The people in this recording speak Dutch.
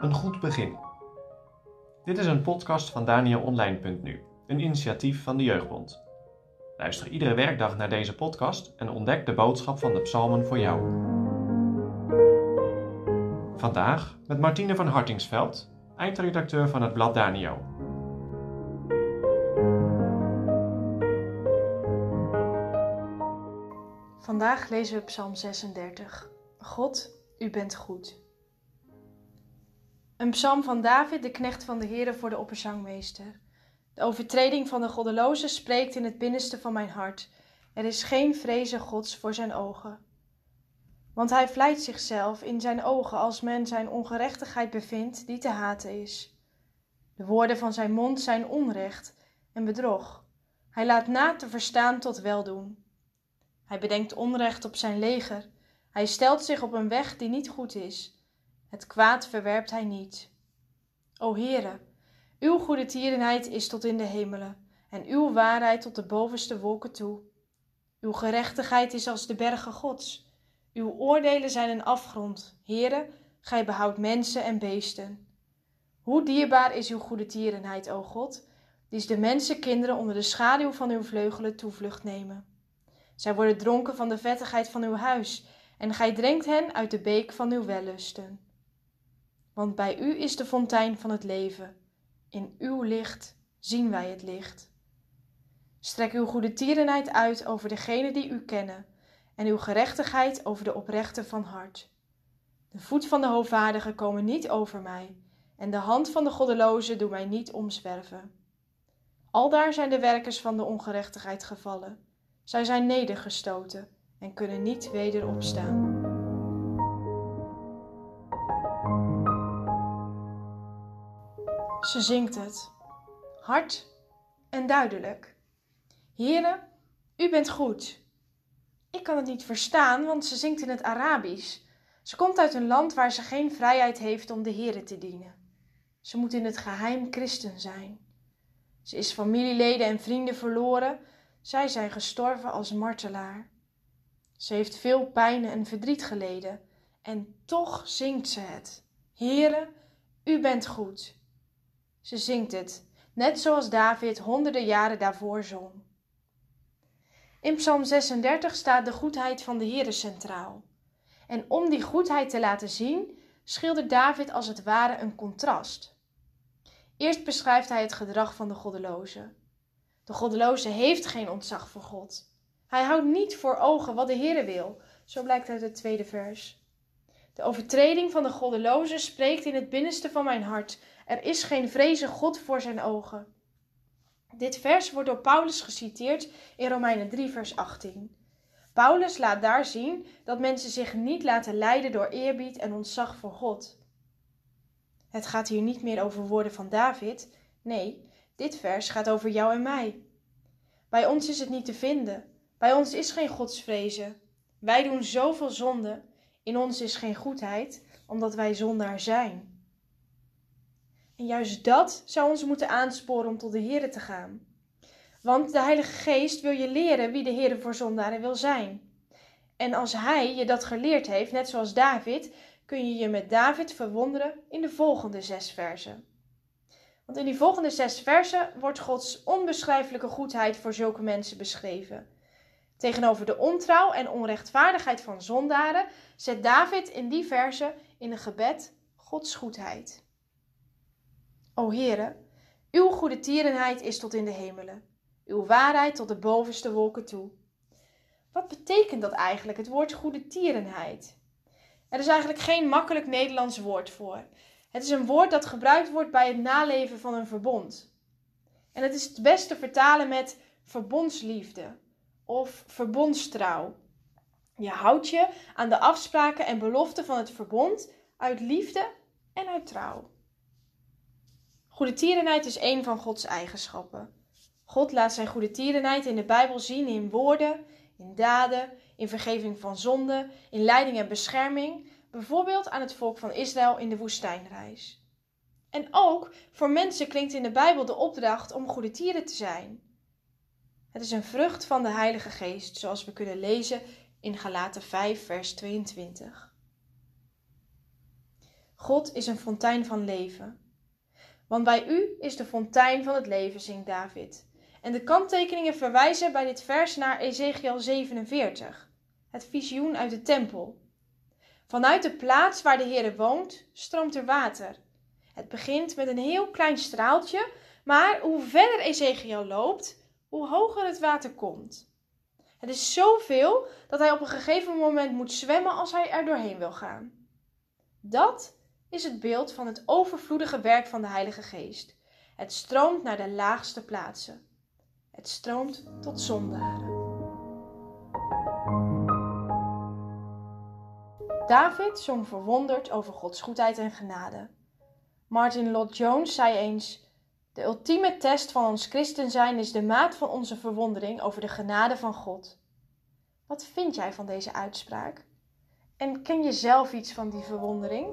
Een goed begin. Dit is een podcast van DanielOnline.nu, een initiatief van de Jeugdbond. Luister iedere werkdag naar deze podcast en ontdek de boodschap van de psalmen voor jou. Vandaag met Martine van Hartingsveld, eindredacteur van het blad Daniel. Vandaag lezen we Psalm 36. God, u bent goed. Een psalm van David, de knecht van de Heere voor de opperzangmeester. De overtreding van de goddeloze spreekt in het binnenste van mijn hart. Er is geen vrezen Gods voor zijn ogen. Want hij vlijt zichzelf in zijn ogen als men zijn ongerechtigheid bevindt die te haten is. De woorden van zijn mond zijn onrecht en bedrog. Hij laat na te verstaan tot weldoen. Hij bedenkt onrecht op zijn leger. Hij stelt zich op een weg die niet goed is. Het kwaad verwerpt hij niet. O Heere, uw goede tierenheid is tot in de hemelen en uw waarheid tot de bovenste wolken toe. Uw gerechtigheid is als de bergen Gods. Uw oordelen zijn een afgrond. Heere, gij behoudt mensen en beesten. Hoe dierbaar is uw goede tierenheid, o God, die de mensenkinderen onder de schaduw van uw vleugelen toevlucht nemen. Zij worden dronken van de vettigheid van uw huis, en gij drinkt hen uit de beek van uw wellusten. Want bij u is de fontein van het leven. In uw licht zien wij het licht. Strek uw goede tierenheid uit over degenen die u kennen, en uw gerechtigheid over de oprechten van hart. De voet van de hoogvaardige komen niet over mij, en de hand van de goddeloze doet mij niet omzwerven. Aldaar zijn de werkers van de ongerechtigheid gevallen. Zij zijn nedergestoten en kunnen niet weder opstaan. Ze zingt het, hard en duidelijk. Heren, u bent goed. Ik kan het niet verstaan, want ze zingt in het Arabisch. Ze komt uit een land waar ze geen vrijheid heeft om de Heren te dienen. Ze moet in het geheim christen zijn. Ze is familieleden en vrienden verloren. Zij zijn gestorven als martelaar. Ze heeft veel pijn en verdriet geleden. En toch zingt ze het. Heere, u bent goed. Ze zingt het, net zoals David honderden jaren daarvoor zong. In Psalm 36 staat de goedheid van de Heere centraal. En om die goedheid te laten zien, schildert David als het ware een contrast. Eerst beschrijft hij het gedrag van de goddeloze. De goddeloze heeft geen ontzag voor God. Hij houdt niet voor ogen wat de Heere wil, zo blijkt uit het tweede vers. De overtreding van de goddeloze spreekt in het binnenste van mijn hart. Er is geen vreze God voor zijn ogen. Dit vers wordt door Paulus geciteerd in Romeinen 3, vers 18. Paulus laat daar zien dat mensen zich niet laten leiden door eerbied en ontzag voor God. Het gaat hier niet meer over woorden van David. Nee, dit vers gaat over jou en mij. Bij ons is het niet te vinden. Bij ons is geen godsvrezen. Wij doen zoveel zonde. In ons is geen goedheid, omdat wij zondaar zijn. En juist dat zou ons moeten aansporen om tot de Here te gaan. Want de Heilige Geest wil je leren wie de Here voor zondaren wil zijn. En als Hij je dat geleerd heeft, net zoals David, kun je je met David verwonderen in de volgende zes versen. Want in die volgende zes versen wordt Gods onbeschrijfelijke goedheid voor zulke mensen beschreven. Tegenover de ontrouw en onrechtvaardigheid van zondaren zet David in die versen in een gebed Gods goedheid. O Heere, uw goede tierenheid is tot in de hemelen, uw waarheid tot de bovenste wolken toe. Wat betekent dat eigenlijk, het woord goede tierenheid? Er is eigenlijk geen makkelijk Nederlands woord voor. Het is een woord dat gebruikt wordt bij het naleven van een verbond. En het is het beste vertalen met verbondsliefde of verbondstrouw. Je houdt je aan de afspraken en beloften van het verbond uit liefde en uit trouw. Goede tierenheid is een van Gods eigenschappen. God laat zijn goede tierenheid in de Bijbel zien in woorden, in daden, in vergeving van zonde, in leiding en bescherming, bijvoorbeeld aan het volk van Israël in de woestijnreis. En ook voor mensen klinkt in de Bijbel de opdracht om goede tieren te zijn. Het is een vrucht van de Heilige Geest, zoals we kunnen lezen in Galaten 5, vers 22. God is een fontein van leven. Want bij u is de fontein van het leven, zingt David. En de kanttekeningen verwijzen bij dit vers naar Ezekiel 47, het visioen uit de tempel. Vanuit de plaats waar de Heere woont, stroomt er water. Het begint met een heel klein straaltje, maar hoe verder Ezekiel loopt, hoe hoger het water komt. Het is zoveel dat hij op een gegeven moment moet zwemmen als hij er doorheen wil gaan. Dat is het beeld van het overvloedige werk van de Heilige Geest. Het stroomt naar de laagste plaatsen. Het stroomt tot zondaren. David zong verwonderd over Gods goedheid en genade. Martin Lott Jones zei eens: De ultieme test van ons christen zijn is de maat van onze verwondering over de genade van God. Wat vind jij van deze uitspraak? En ken je zelf iets van die verwondering?